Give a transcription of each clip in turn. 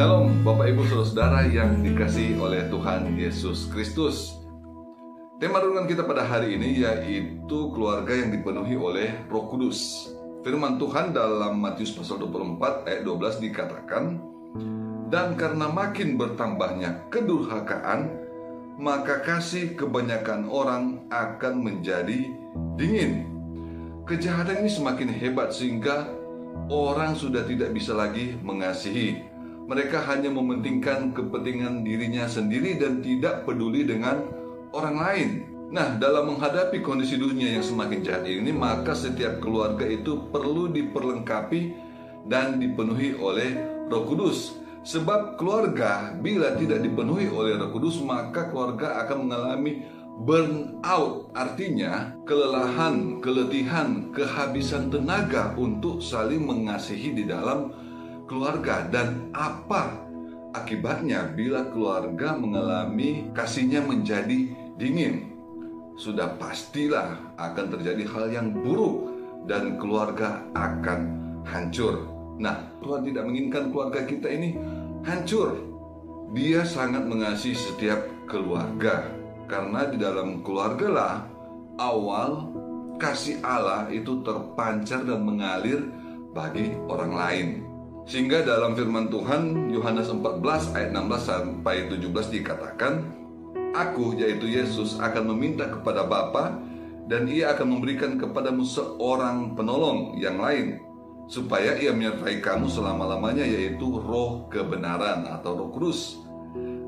Bapak Ibu Saudara yang dikasih oleh Tuhan Yesus Kristus. Tema renungan kita pada hari ini yaitu keluarga yang dipenuhi oleh Roh Kudus. Firman Tuhan dalam Matius pasal 24 ayat 12 dikatakan, "Dan karena makin bertambahnya kedurhakaan, maka kasih kebanyakan orang akan menjadi dingin." Kejahatan ini semakin hebat sehingga orang sudah tidak bisa lagi mengasihi mereka hanya mementingkan kepentingan dirinya sendiri dan tidak peduli dengan orang lain. Nah, dalam menghadapi kondisi dunia yang semakin jahat ini, maka setiap keluarga itu perlu diperlengkapi dan dipenuhi oleh Roh Kudus. Sebab keluarga bila tidak dipenuhi oleh Roh Kudus, maka keluarga akan mengalami burnout. Artinya, kelelahan, keletihan, kehabisan tenaga untuk saling mengasihi di dalam keluarga dan apa akibatnya bila keluarga mengalami kasihnya menjadi dingin. Sudah pastilah akan terjadi hal yang buruk dan keluarga akan hancur. Nah, Tuhan tidak menginginkan keluarga kita ini hancur. Dia sangat mengasihi setiap keluarga karena di dalam keluarga lah awal kasih Allah itu terpancar dan mengalir bagi orang lain. Sehingga dalam firman Tuhan Yohanes 14 ayat 16 sampai 17 dikatakan, Aku yaitu Yesus akan meminta kepada Bapa dan ia akan memberikan kepadamu seorang penolong yang lain supaya ia menyertai kamu selama-lamanya yaitu roh kebenaran atau roh kudus.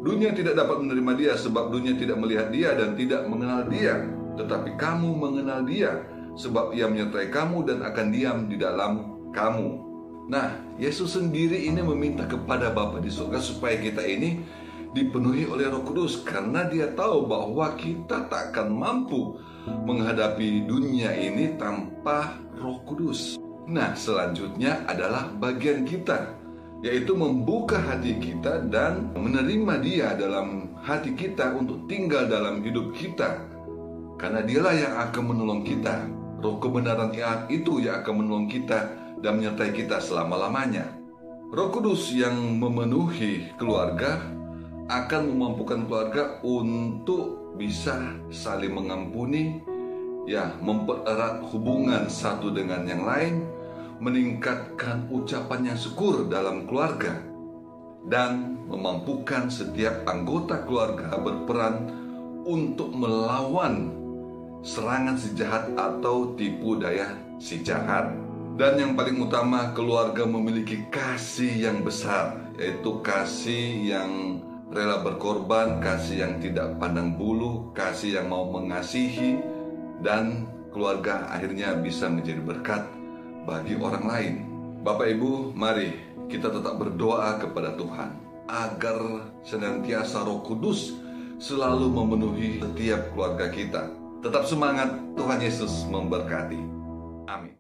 Dunia tidak dapat menerima dia sebab dunia tidak melihat dia dan tidak mengenal dia. Tetapi kamu mengenal dia sebab ia menyertai kamu dan akan diam di dalam kamu. Nah, Yesus sendiri ini meminta kepada Bapa di surga supaya kita ini dipenuhi oleh Roh Kudus karena dia tahu bahwa kita tak akan mampu menghadapi dunia ini tanpa Roh Kudus. Nah, selanjutnya adalah bagian kita yaitu membuka hati kita dan menerima dia dalam hati kita untuk tinggal dalam hidup kita. Karena dialah yang akan menolong kita. Roh kebenaran itu yang akan menolong kita dan menyertai kita selama-lamanya. Roh Kudus yang memenuhi keluarga akan memampukan keluarga untuk bisa saling mengampuni, ya, mempererat hubungan satu dengan yang lain, meningkatkan ucapan yang syukur dalam keluarga, dan memampukan setiap anggota keluarga berperan untuk melawan serangan si jahat atau tipu daya si jahat. Dan yang paling utama, keluarga memiliki kasih yang besar, yaitu kasih yang rela berkorban, kasih yang tidak pandang bulu, kasih yang mau mengasihi, dan keluarga akhirnya bisa menjadi berkat bagi orang lain. Bapak Ibu, mari kita tetap berdoa kepada Tuhan agar senantiasa Roh Kudus selalu memenuhi setiap keluarga kita. Tetap semangat, Tuhan Yesus memberkati. Amin.